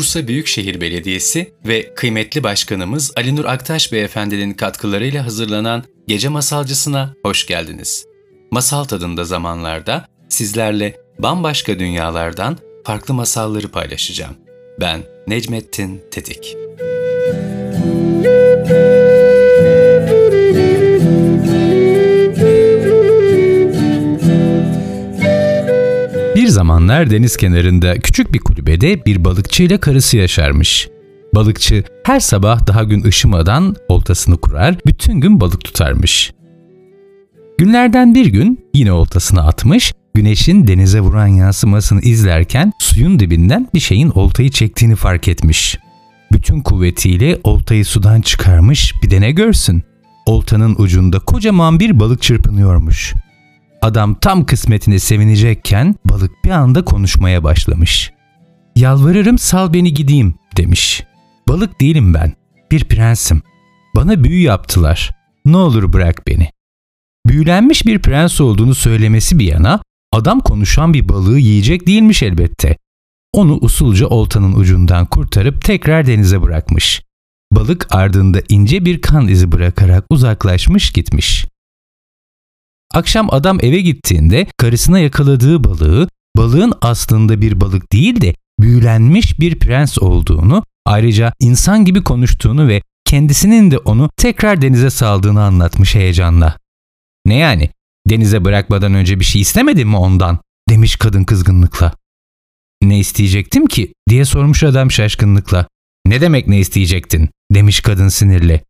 Bursa Büyükşehir Belediyesi ve kıymetli başkanımız Ali Nur Aktaş Beyefendinin katkılarıyla hazırlanan Gece Masalcısına hoş geldiniz. Masal tadında zamanlarda sizlerle bambaşka dünyalardan farklı masalları paylaşacağım. Ben Necmettin Tetik. Zamanlar deniz kenarında küçük bir kulübede bir balıkçı ile karısı yaşarmış. Balıkçı her sabah daha gün ışımadan oltasını kurar, bütün gün balık tutarmış. Günlerden bir gün yine oltasını atmış, güneşin denize vuran yansımasını izlerken suyun dibinden bir şeyin oltayı çektiğini fark etmiş. Bütün kuvvetiyle oltayı sudan çıkarmış, bir de ne görsün? Oltanın ucunda kocaman bir balık çırpınıyormuş. Adam tam kısmetine sevinecekken balık bir anda konuşmaya başlamış. Yalvarırım sal beni gideyim demiş. Balık değilim ben. Bir prensim. Bana büyü yaptılar. Ne olur bırak beni. Büyülenmiş bir prens olduğunu söylemesi bir yana adam konuşan bir balığı yiyecek değilmiş elbette. Onu usulca oltanın ucundan kurtarıp tekrar denize bırakmış. Balık ardında ince bir kan izi bırakarak uzaklaşmış gitmiş. Akşam adam eve gittiğinde karısına yakaladığı balığı balığın aslında bir balık değil de büyülenmiş bir prens olduğunu, ayrıca insan gibi konuştuğunu ve kendisinin de onu tekrar denize saldığını anlatmış heyecanla. Ne yani? Denize bırakmadan önce bir şey istemedin mi ondan? demiş kadın kızgınlıkla. Ne isteyecektim ki? diye sormuş adam şaşkınlıkla. Ne demek ne isteyecektin? demiş kadın sinirle.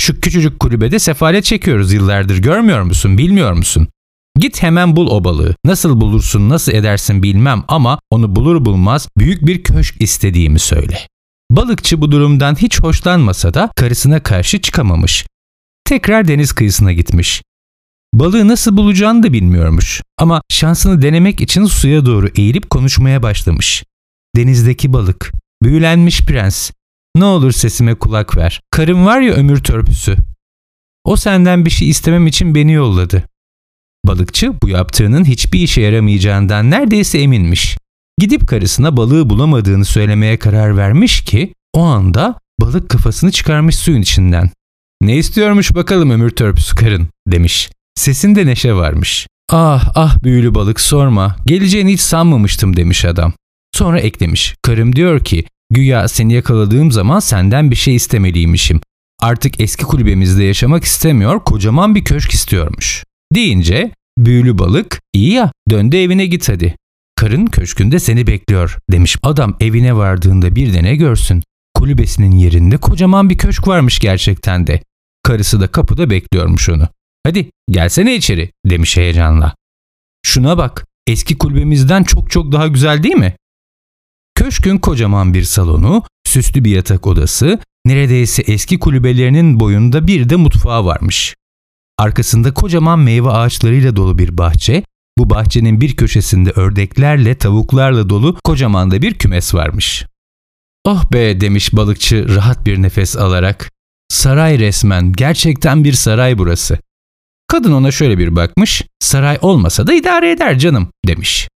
Şu küçücük kulübede sefalet çekiyoruz yıllardır görmüyor musun, bilmiyor musun? Git hemen bul o balığı. Nasıl bulursun, nasıl edersin bilmem ama onu bulur bulmaz büyük bir köşk istediğimi söyle. Balıkçı bu durumdan hiç hoşlanmasa da karısına karşı çıkamamış. Tekrar deniz kıyısına gitmiş. Balığı nasıl bulacağını da bilmiyormuş ama şansını denemek için suya doğru eğilip konuşmaya başlamış. Denizdeki balık, büyülenmiş prens, ne olur sesime kulak ver. Karım var ya ömür törpüsü. O senden bir şey istemem için beni yolladı. Balıkçı bu yaptığının hiçbir işe yaramayacağından neredeyse eminmiş. Gidip karısına balığı bulamadığını söylemeye karar vermiş ki o anda balık kafasını çıkarmış suyun içinden. Ne istiyormuş bakalım ömür törpüsü karın demiş. Sesinde neşe varmış. Ah ah büyülü balık sorma geleceğini hiç sanmamıştım demiş adam. Sonra eklemiş. Karım diyor ki güya seni yakaladığım zaman senden bir şey istemeliymişim. Artık eski kulübemizde yaşamak istemiyor kocaman bir köşk istiyormuş. Deyince büyülü balık iyi ya dön de evine git hadi. Karın köşkünde seni bekliyor demiş. Adam evine vardığında bir de ne görsün. Kulübesinin yerinde kocaman bir köşk varmış gerçekten de. Karısı da kapıda bekliyormuş onu. Hadi gelsene içeri demiş heyecanla. Şuna bak eski kulübemizden çok çok daha güzel değil mi? Köşkün kocaman bir salonu, süslü bir yatak odası, neredeyse eski kulübelerinin boyunda bir de mutfağı varmış. Arkasında kocaman meyve ağaçlarıyla dolu bir bahçe, bu bahçenin bir köşesinde ördeklerle, tavuklarla dolu kocaman da bir kümes varmış. Oh be demiş balıkçı rahat bir nefes alarak. Saray resmen, gerçekten bir saray burası. Kadın ona şöyle bir bakmış, saray olmasa da idare eder canım demiş.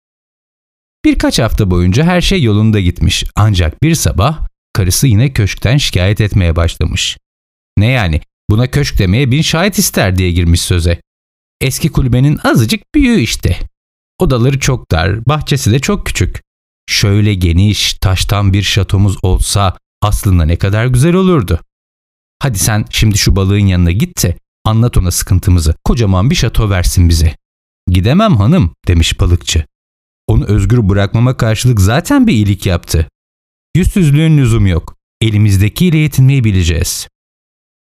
Birkaç hafta boyunca her şey yolunda gitmiş ancak bir sabah karısı yine köşkten şikayet etmeye başlamış. Ne yani buna köşk demeye bin şahit ister diye girmiş söze. Eski kulübenin azıcık büyüğü işte. Odaları çok dar, bahçesi de çok küçük. Şöyle geniş, taştan bir şatomuz olsa aslında ne kadar güzel olurdu. Hadi sen şimdi şu balığın yanına git de anlat ona sıkıntımızı. Kocaman bir şato versin bize. Gidemem hanım demiş balıkçı. Onu özgür bırakmama karşılık zaten bir iyilik yaptı. Yüzsüzlüğün lüzum yok. Elimizdekiyle yetinmeyi bileceğiz.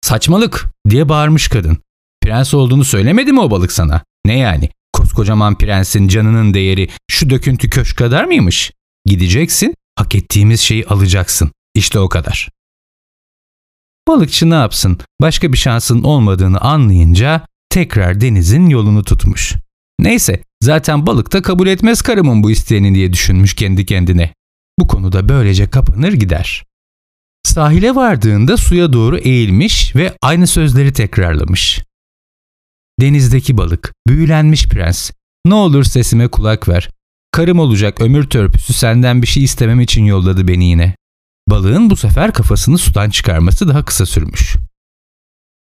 Saçmalık diye bağırmış kadın. Prens olduğunu söylemedi mi o balık sana? Ne yani? Koskocaman prensin canının değeri şu döküntü köşk kadar mıymış? Gideceksin, hak ettiğimiz şeyi alacaksın. İşte o kadar. Balıkçı ne yapsın? Başka bir şansın olmadığını anlayınca tekrar denizin yolunu tutmuş. Neyse zaten balık da kabul etmez karımın bu isteğini diye düşünmüş kendi kendine. Bu konuda böylece kapanır gider. Sahile vardığında suya doğru eğilmiş ve aynı sözleri tekrarlamış. Denizdeki balık, büyülenmiş prens, ne olur sesime kulak ver. Karım olacak ömür törpüsü senden bir şey istemem için yolladı beni yine. Balığın bu sefer kafasını sudan çıkarması daha kısa sürmüş.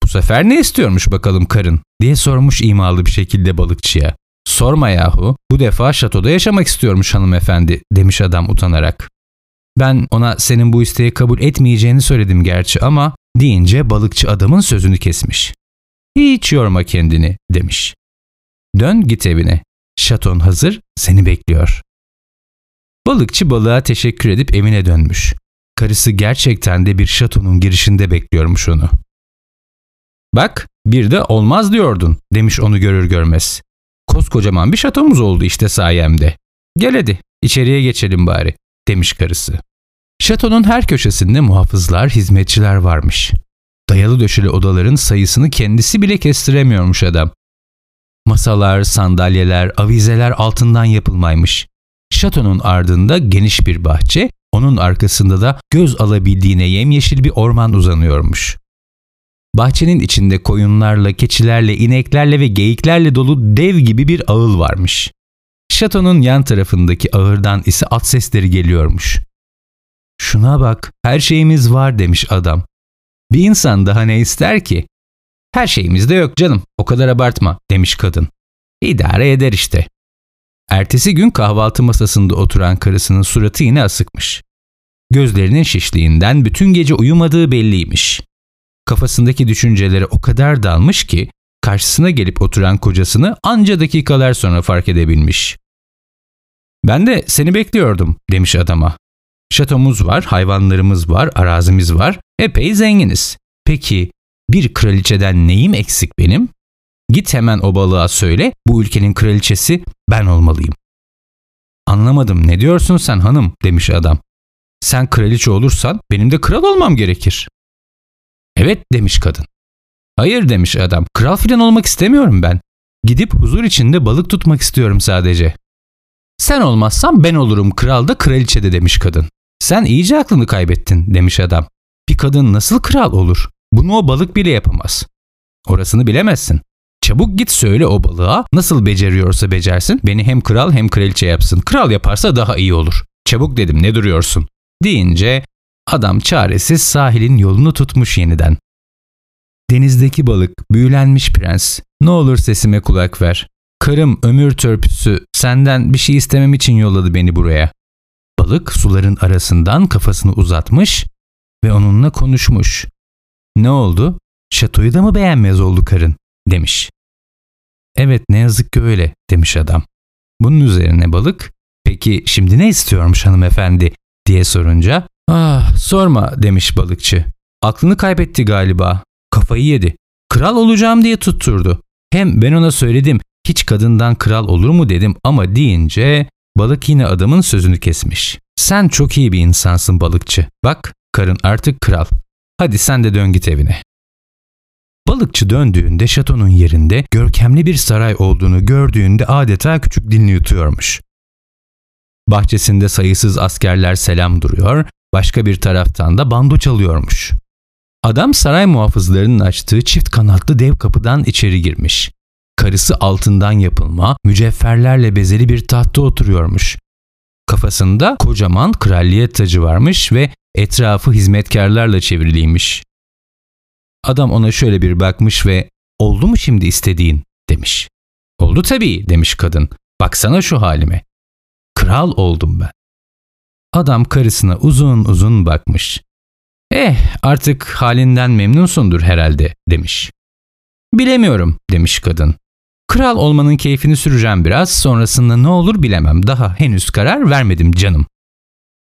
Bu sefer ne istiyormuş bakalım karın diye sormuş imalı bir şekilde balıkçıya. Sorma yahu bu defa şatoda yaşamak istiyormuş hanımefendi demiş adam utanarak. Ben ona senin bu isteği kabul etmeyeceğini söyledim gerçi ama deyince balıkçı adamın sözünü kesmiş. Hiç yorma kendini demiş. Dön git evine. Şaton hazır seni bekliyor. Balıkçı balığa teşekkür edip evine dönmüş. Karısı gerçekten de bir şatonun girişinde bekliyormuş onu. Bak bir de olmaz diyordun demiş onu görür görmez. Koskocaman bir şatomuz oldu işte sayemde. Gel hadi içeriye geçelim bari demiş karısı. Şatonun her köşesinde muhafızlar, hizmetçiler varmış. Dayalı döşeli odaların sayısını kendisi bile kestiremiyormuş adam. Masalar, sandalyeler, avizeler altından yapılmaymış. Şatonun ardında geniş bir bahçe, onun arkasında da göz alabildiğine yemyeşil bir orman uzanıyormuş. Bahçenin içinde koyunlarla, keçilerle, ineklerle ve geyiklerle dolu dev gibi bir ağıl varmış. Şatonun yan tarafındaki ağırdan ise at sesleri geliyormuş. Şuna bak, her şeyimiz var demiş adam. Bir insan daha ne ister ki? Her şeyimiz de yok canım, o kadar abartma demiş kadın. İdare eder işte. Ertesi gün kahvaltı masasında oturan karısının suratı yine asıkmış. Gözlerinin şişliğinden bütün gece uyumadığı belliymiş. Kafasındaki düşüncelere o kadar dalmış ki karşısına gelip oturan kocasını anca dakikalar sonra fark edebilmiş. Ben de seni bekliyordum demiş adama. Şatomuz var, hayvanlarımız var, arazimiz var, epey zenginiz. Peki bir kraliçeden neyim eksik benim? Git hemen o balığa söyle, bu ülkenin kraliçesi ben olmalıyım. Anlamadım, ne diyorsun sen hanım demiş adam. Sen kraliçe olursan benim de kral olmam gerekir. Evet demiş kadın. Hayır demiş adam, kral filan olmak istemiyorum ben. Gidip huzur içinde balık tutmak istiyorum sadece. Sen olmazsan ben olurum kral da kraliçe de demiş kadın. Sen iyice aklını kaybettin demiş adam. Bir kadın nasıl kral olur? Bunu o balık bile yapamaz. Orasını bilemezsin. Çabuk git söyle o balığa nasıl beceriyorsa becersin beni hem kral hem kraliçe yapsın. Kral yaparsa daha iyi olur. Çabuk dedim ne duruyorsun? Deyince adam çaresiz sahilin yolunu tutmuş yeniden. Denizdeki balık, büyülenmiş prens, ne olur sesime kulak ver. Karım ömür törpüsü senden bir şey istemem için yolladı beni buraya. Balık suların arasından kafasını uzatmış ve onunla konuşmuş. Ne oldu? Şatoyu da mı beğenmez oldu karın? demiş. Evet ne yazık ki öyle demiş adam. Bunun üzerine balık peki şimdi ne istiyormuş hanımefendi diye sorunca ah sorma demiş balıkçı. Aklını kaybetti galiba. Kafayı yedi. Kral olacağım diye tutturdu. Hem ben ona söyledim hiç kadından kral olur mu dedim ama deyince balık yine adamın sözünü kesmiş. Sen çok iyi bir insansın balıkçı. Bak karın artık kral. Hadi sen de dön git evine. Balıkçı döndüğünde şatonun yerinde görkemli bir saray olduğunu gördüğünde adeta küçük dilini yutuyormuş. Bahçesinde sayısız askerler selam duruyor, başka bir taraftan da bando çalıyormuş. Adam saray muhafızlarının açtığı çift kanatlı dev kapıdan içeri girmiş. Karısı altından yapılma, mücevherlerle bezeli bir tahtta oturuyormuş. Kafasında kocaman kraliyet tacı varmış ve etrafı hizmetkarlarla çevriliymiş. Adam ona şöyle bir bakmış ve oldu mu şimdi istediğin demiş. Oldu tabii demiş kadın. Baksana şu halime. Kral oldum ben. Adam karısına uzun uzun bakmış. Eh artık halinden memnunsundur herhalde demiş. Bilemiyorum demiş kadın. Kral olmanın keyfini süreceğim biraz sonrasında ne olur bilemem daha henüz karar vermedim canım.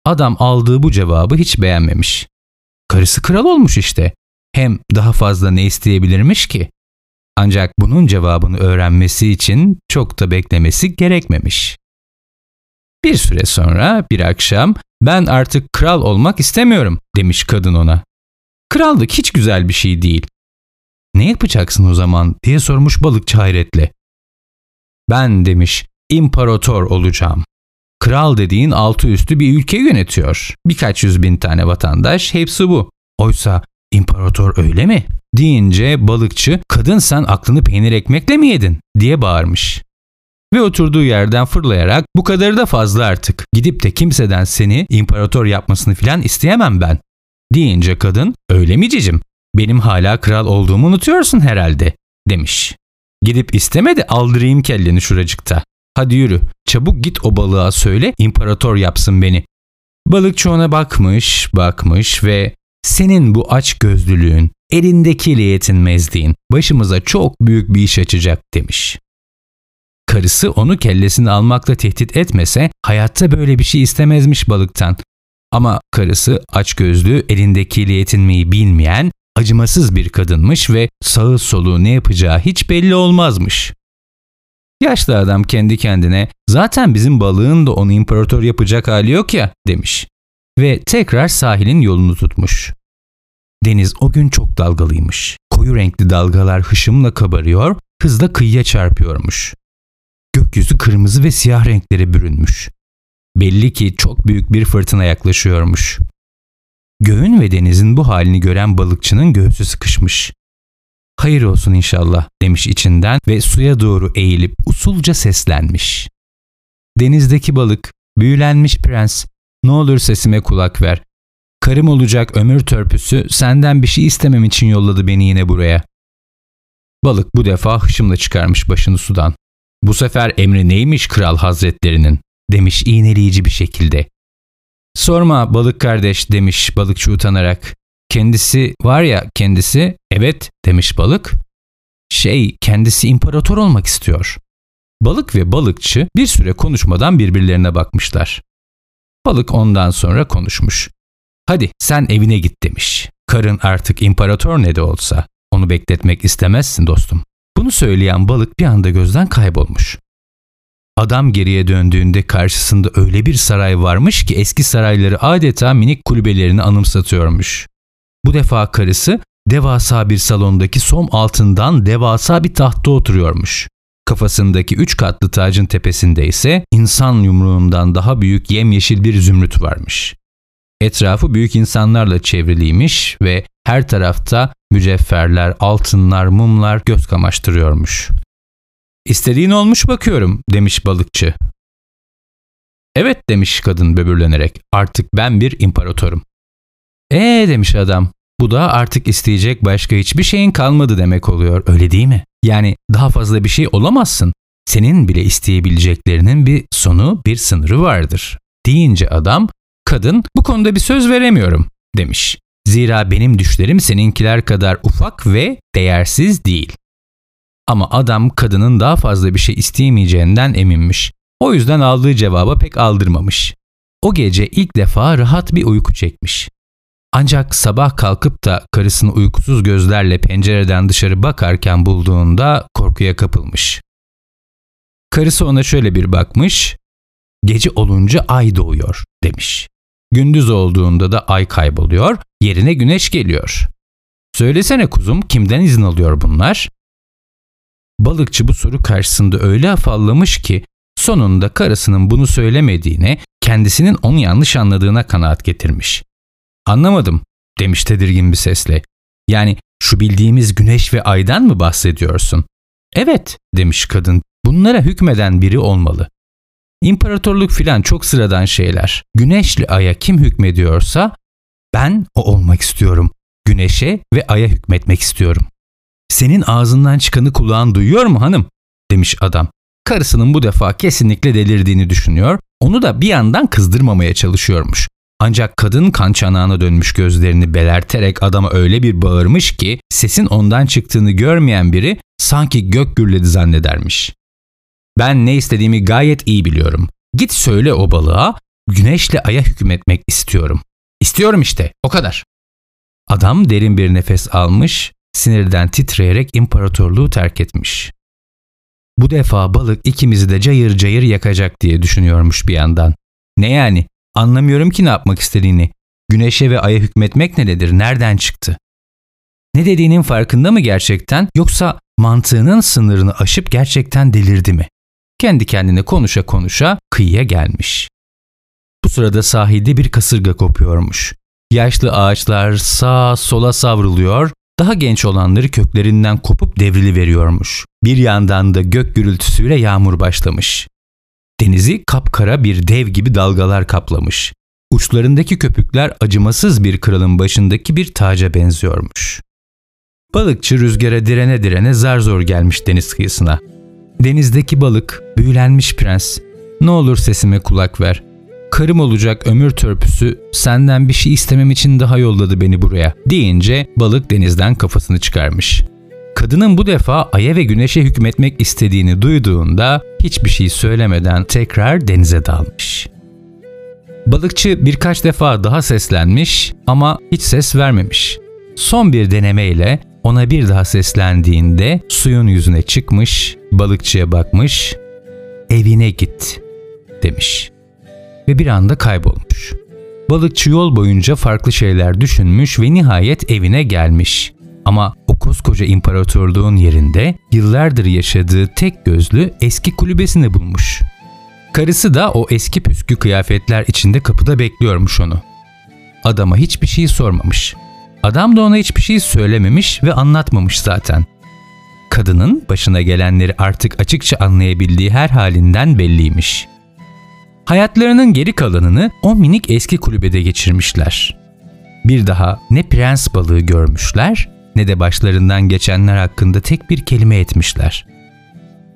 Adam aldığı bu cevabı hiç beğenmemiş. Karısı kral olmuş işte. Hem daha fazla ne isteyebilirmiş ki? Ancak bunun cevabını öğrenmesi için çok da beklemesi gerekmemiş. Bir süre sonra bir akşam ben artık kral olmak istemiyorum demiş kadın ona. Krallık hiç güzel bir şey değil. Ne yapacaksın o zaman diye sormuş balıkçı hayretle. Ben demiş imparator olacağım. Kral dediğin altı üstü bir ülke yönetiyor. Birkaç yüz bin tane vatandaş hepsi bu. Oysa imparator öyle mi? Deyince balıkçı kadın sen aklını peynir ekmekle mi yedin diye bağırmış. Ve oturduğu yerden fırlayarak bu kadarı da fazla artık. Gidip de kimseden seni imparator yapmasını filan isteyemem ben. Deyince kadın öyle mi cicim? Benim hala kral olduğumu unutuyorsun herhalde demiş. Gidip istemedi aldırayım kelleni şuracıkta. Hadi yürü çabuk git o balığa söyle imparator yapsın beni. Balıkçı ona bakmış bakmış ve senin bu aç gözlülüğün, elindekiyle yetinmezliğin başımıza çok büyük bir iş açacak demiş. Karısı onu kellesini almakla tehdit etmese hayatta böyle bir şey istemezmiş balıktan. Ama karısı açgözlü, elindekiyle yetinmeyi bilmeyen, acımasız bir kadınmış ve sağı soluğu ne yapacağı hiç belli olmazmış. Yaşlı adam kendi kendine zaten bizim balığın da onu imparator yapacak hali yok ya demiş ve tekrar sahilin yolunu tutmuş. Deniz o gün çok dalgalıymış. Koyu renkli dalgalar hışımla kabarıyor, hızla kıyıya çarpıyormuş. Gökyüzü kırmızı ve siyah renklere bürünmüş. Belli ki çok büyük bir fırtına yaklaşıyormuş. Göğün ve denizin bu halini gören balıkçının göğsü sıkışmış. Hayır olsun inşallah demiş içinden ve suya doğru eğilip usulca seslenmiş. Denizdeki balık, büyülenmiş prens, ne olur sesime kulak ver. Karım olacak ömür törpüsü senden bir şey istemem için yolladı beni yine buraya. Balık bu defa hışımla çıkarmış başını sudan. Bu sefer emri neymiş kral hazretlerinin demiş iğneleyici bir şekilde. Sorma balık kardeş demiş balıkçı utanarak. Kendisi var ya kendisi evet demiş balık. Şey kendisi imparator olmak istiyor. Balık ve balıkçı bir süre konuşmadan birbirlerine bakmışlar. Balık ondan sonra konuşmuş. Hadi sen evine git demiş. Karın artık imparator ne de olsa onu bekletmek istemezsin dostum. Bunu söyleyen balık bir anda gözden kaybolmuş. Adam geriye döndüğünde karşısında öyle bir saray varmış ki eski sarayları adeta minik kulübelerini anımsatıyormuş. Bu defa karısı devasa bir salondaki som altından devasa bir tahtta oturuyormuş. Kafasındaki üç katlı tacın tepesinde ise insan yumruğundan daha büyük yemyeşil bir zümrüt varmış. Etrafı büyük insanlarla çevriliymiş ve her tarafta mücevherler, altınlar, mumlar göz kamaştırıyormuş. İstediğin olmuş bakıyorum demiş balıkçı. Evet demiş kadın böbürlenerek artık ben bir imparatorum. Ee demiş adam bu da artık isteyecek başka hiçbir şeyin kalmadı demek oluyor öyle değil mi? Yani daha fazla bir şey olamazsın. Senin bile isteyebileceklerinin bir sonu, bir sınırı vardır. Deyince adam, kadın bu konuda bir söz veremiyorum demiş. Zira benim düşlerim seninkiler kadar ufak ve değersiz değil. Ama adam kadının daha fazla bir şey isteyemeyeceğinden eminmiş. O yüzden aldığı cevaba pek aldırmamış. O gece ilk defa rahat bir uyku çekmiş. Ancak sabah kalkıp da karısını uykusuz gözlerle pencereden dışarı bakarken bulduğunda korkuya kapılmış. Karısı ona şöyle bir bakmış, gece olunca ay doğuyor demiş. Gündüz olduğunda da ay kayboluyor, yerine güneş geliyor. Söylesene kuzum kimden izin alıyor bunlar? Balıkçı bu soru karşısında öyle afallamış ki sonunda karısının bunu söylemediğine, kendisinin onu yanlış anladığına kanaat getirmiş. Anlamadım demiş tedirgin bir sesle. Yani şu bildiğimiz güneş ve aydan mı bahsediyorsun? Evet demiş kadın. Bunlara hükmeden biri olmalı. İmparatorluk filan çok sıradan şeyler. Güneşli aya kim hükmediyorsa ben o olmak istiyorum. Güneşe ve aya hükmetmek istiyorum. Senin ağzından çıkanı kulağın duyuyor mu hanım? demiş adam. Karısının bu defa kesinlikle delirdiğini düşünüyor. Onu da bir yandan kızdırmamaya çalışıyormuş. Ancak kadın kan çanağına dönmüş gözlerini belerterek adama öyle bir bağırmış ki sesin ondan çıktığını görmeyen biri sanki gök gürledi zannedermiş. Ben ne istediğimi gayet iyi biliyorum. Git söyle o balığa güneşle aya hükmetmek istiyorum. İstiyorum işte o kadar. Adam derin bir nefes almış, sinirden titreyerek imparatorluğu terk etmiş. Bu defa balık ikimizi de cayır cayır yakacak diye düşünüyormuş bir yandan. Ne yani? Anlamıyorum ki ne yapmak istediğini. Güneşe ve aya hükmetmek nedir? Nereden çıktı? Ne dediğinin farkında mı gerçekten yoksa mantığının sınırını aşıp gerçekten delirdi mi? Kendi kendine konuşa konuşa kıyıya gelmiş. Bu sırada sahilde bir kasırga kopuyormuş. Yaşlı ağaçlar sağa sola savruluyor, daha genç olanları köklerinden kopup devrili veriyormuş. Bir yandan da gök gürültüsüyle yağmur başlamış. Denizi kapkara bir dev gibi dalgalar kaplamış. Uçlarındaki köpükler acımasız bir kralın başındaki bir taca benziyormuş. Balıkçı rüzgara direne direne zar zor gelmiş deniz kıyısına. Denizdeki balık, büyülenmiş prens, ne olur sesime kulak ver. Karım olacak ömür törpüsü senden bir şey istemem için daha yolladı beni buraya deyince balık denizden kafasını çıkarmış. Kadının bu defa aya ve güneşe hükmetmek istediğini duyduğunda hiçbir şey söylemeden tekrar denize dalmış. Balıkçı birkaç defa daha seslenmiş ama hiç ses vermemiş. Son bir denemeyle ona bir daha seslendiğinde suyun yüzüne çıkmış, balıkçıya bakmış, evine git demiş ve bir anda kaybolmuş. Balıkçı yol boyunca farklı şeyler düşünmüş ve nihayet evine gelmiş. Ama o koskoca imparatorluğun yerinde yıllardır yaşadığı tek gözlü eski kulübesini bulmuş. Karısı da o eski püskü kıyafetler içinde kapıda bekliyormuş onu. Adama hiçbir şey sormamış. Adam da ona hiçbir şey söylememiş ve anlatmamış zaten. Kadının başına gelenleri artık açıkça anlayabildiği her halinden belliymiş. Hayatlarının geri kalanını o minik eski kulübede geçirmişler. Bir daha ne prens balığı görmüşler ne de başlarından geçenler hakkında tek bir kelime etmişler.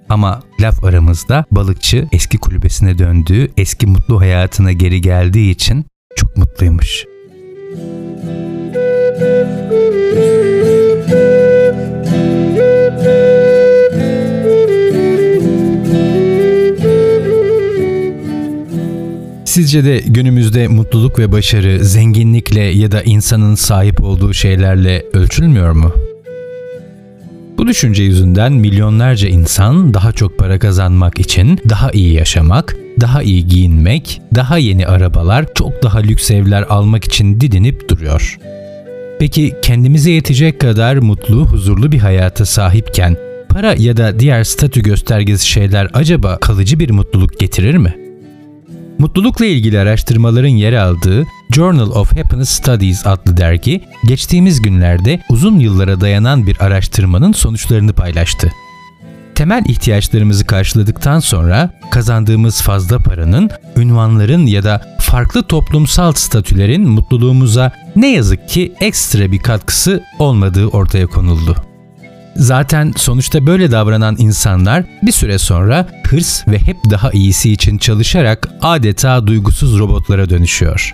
Ama laf aramızda balıkçı eski kulübesine döndüğü eski mutlu hayatına geri geldiği için çok mutluymuş. Sizce de günümüzde mutluluk ve başarı zenginlikle ya da insanın sahip olduğu şeylerle ölçülmüyor mu? Bu düşünce yüzünden milyonlarca insan daha çok para kazanmak için daha iyi yaşamak, daha iyi giyinmek, daha yeni arabalar, çok daha lüks evler almak için didinip duruyor. Peki kendimize yetecek kadar mutlu, huzurlu bir hayata sahipken para ya da diğer statü göstergesi şeyler acaba kalıcı bir mutluluk getirir mi? Mutlulukla ilgili araştırmaların yer aldığı Journal of Happiness Studies adlı dergi, geçtiğimiz günlerde uzun yıllara dayanan bir araştırmanın sonuçlarını paylaştı. Temel ihtiyaçlarımızı karşıladıktan sonra kazandığımız fazla paranın, ünvanların ya da farklı toplumsal statülerin mutluluğumuza ne yazık ki ekstra bir katkısı olmadığı ortaya konuldu. Zaten sonuçta böyle davranan insanlar bir süre sonra hırs ve hep daha iyisi için çalışarak adeta duygusuz robotlara dönüşüyor.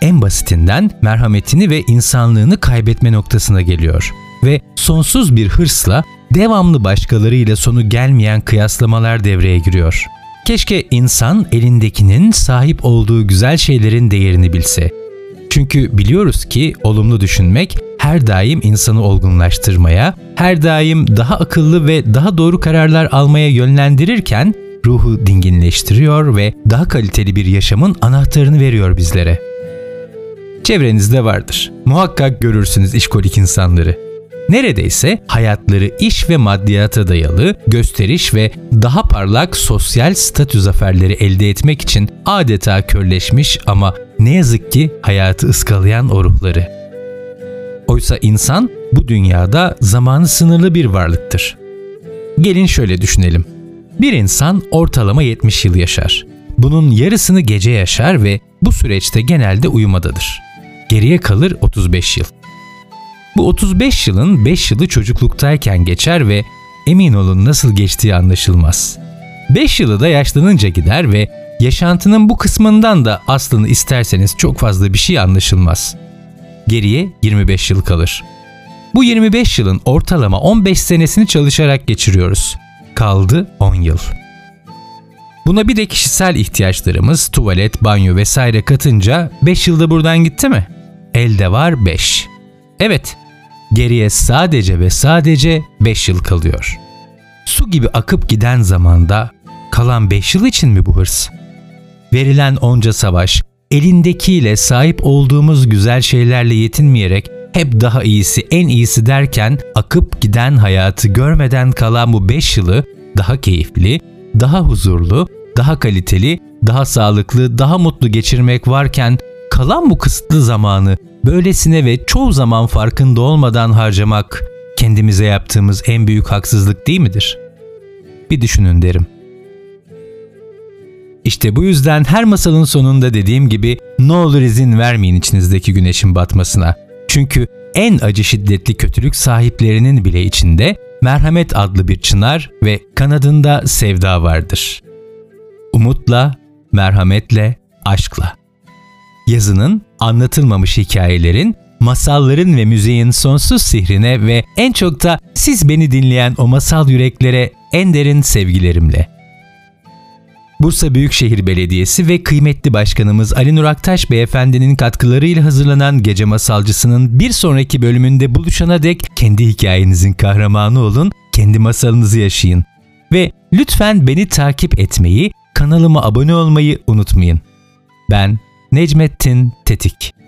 En basitinden merhametini ve insanlığını kaybetme noktasına geliyor ve sonsuz bir hırsla devamlı başkalarıyla sonu gelmeyen kıyaslamalar devreye giriyor. Keşke insan elindekinin sahip olduğu güzel şeylerin değerini bilse. Çünkü biliyoruz ki olumlu düşünmek her daim insanı olgunlaştırmaya, her daim daha akıllı ve daha doğru kararlar almaya yönlendirirken ruhu dinginleştiriyor ve daha kaliteli bir yaşamın anahtarını veriyor bizlere. Çevrenizde vardır. Muhakkak görürsünüz işkolik insanları. Neredeyse hayatları iş ve maddiyata dayalı, gösteriş ve daha parlak sosyal statü zaferleri elde etmek için adeta körleşmiş ama ne yazık ki hayatı ıskalayan o ruhları. Oysa insan bu dünyada zamanı sınırlı bir varlıktır. Gelin şöyle düşünelim. Bir insan ortalama 70 yıl yaşar. Bunun yarısını gece yaşar ve bu süreçte genelde uyumadadır. Geriye kalır 35 yıl. Bu 35 yılın 5 yılı çocukluktayken geçer ve emin olun nasıl geçtiği anlaşılmaz. 5 yılı da yaşlanınca gider ve yaşantının bu kısmından da aslını isterseniz çok fazla bir şey anlaşılmaz geriye 25 yıl kalır. Bu 25 yılın ortalama 15 senesini çalışarak geçiriyoruz. Kaldı 10 yıl. Buna bir de kişisel ihtiyaçlarımız, tuvalet, banyo vesaire katınca 5 yılda buradan gitti mi? Elde var 5. Evet, geriye sadece ve sadece 5 yıl kalıyor. Su gibi akıp giden zamanda kalan 5 yıl için mi bu hırs? Verilen onca savaş, elindekiyle sahip olduğumuz güzel şeylerle yetinmeyerek hep daha iyisi, en iyisi derken akıp giden hayatı görmeden kalan bu 5 yılı daha keyifli, daha huzurlu, daha kaliteli, daha sağlıklı, daha mutlu geçirmek varken kalan bu kısıtlı zamanı böylesine ve çoğu zaman farkında olmadan harcamak kendimize yaptığımız en büyük haksızlık değil midir? Bir düşünün derim. İşte bu yüzden her masalın sonunda dediğim gibi ne olur izin vermeyin içinizdeki güneşin batmasına. Çünkü en acı şiddetli kötülük sahiplerinin bile içinde merhamet adlı bir çınar ve kanadında sevda vardır. Umutla, merhametle, aşkla. Yazının, anlatılmamış hikayelerin, masalların ve müziğin sonsuz sihrine ve en çok da siz beni dinleyen o masal yüreklere en derin sevgilerimle.'' Bursa Büyükşehir Belediyesi ve kıymetli başkanımız Ali Nur Aktaş Beyefendinin katkılarıyla hazırlanan Gece Masalcısı'nın bir sonraki bölümünde buluşana dek kendi hikayenizin kahramanı olun, kendi masalınızı yaşayın. Ve lütfen beni takip etmeyi, kanalıma abone olmayı unutmayın. Ben Necmettin Tetik.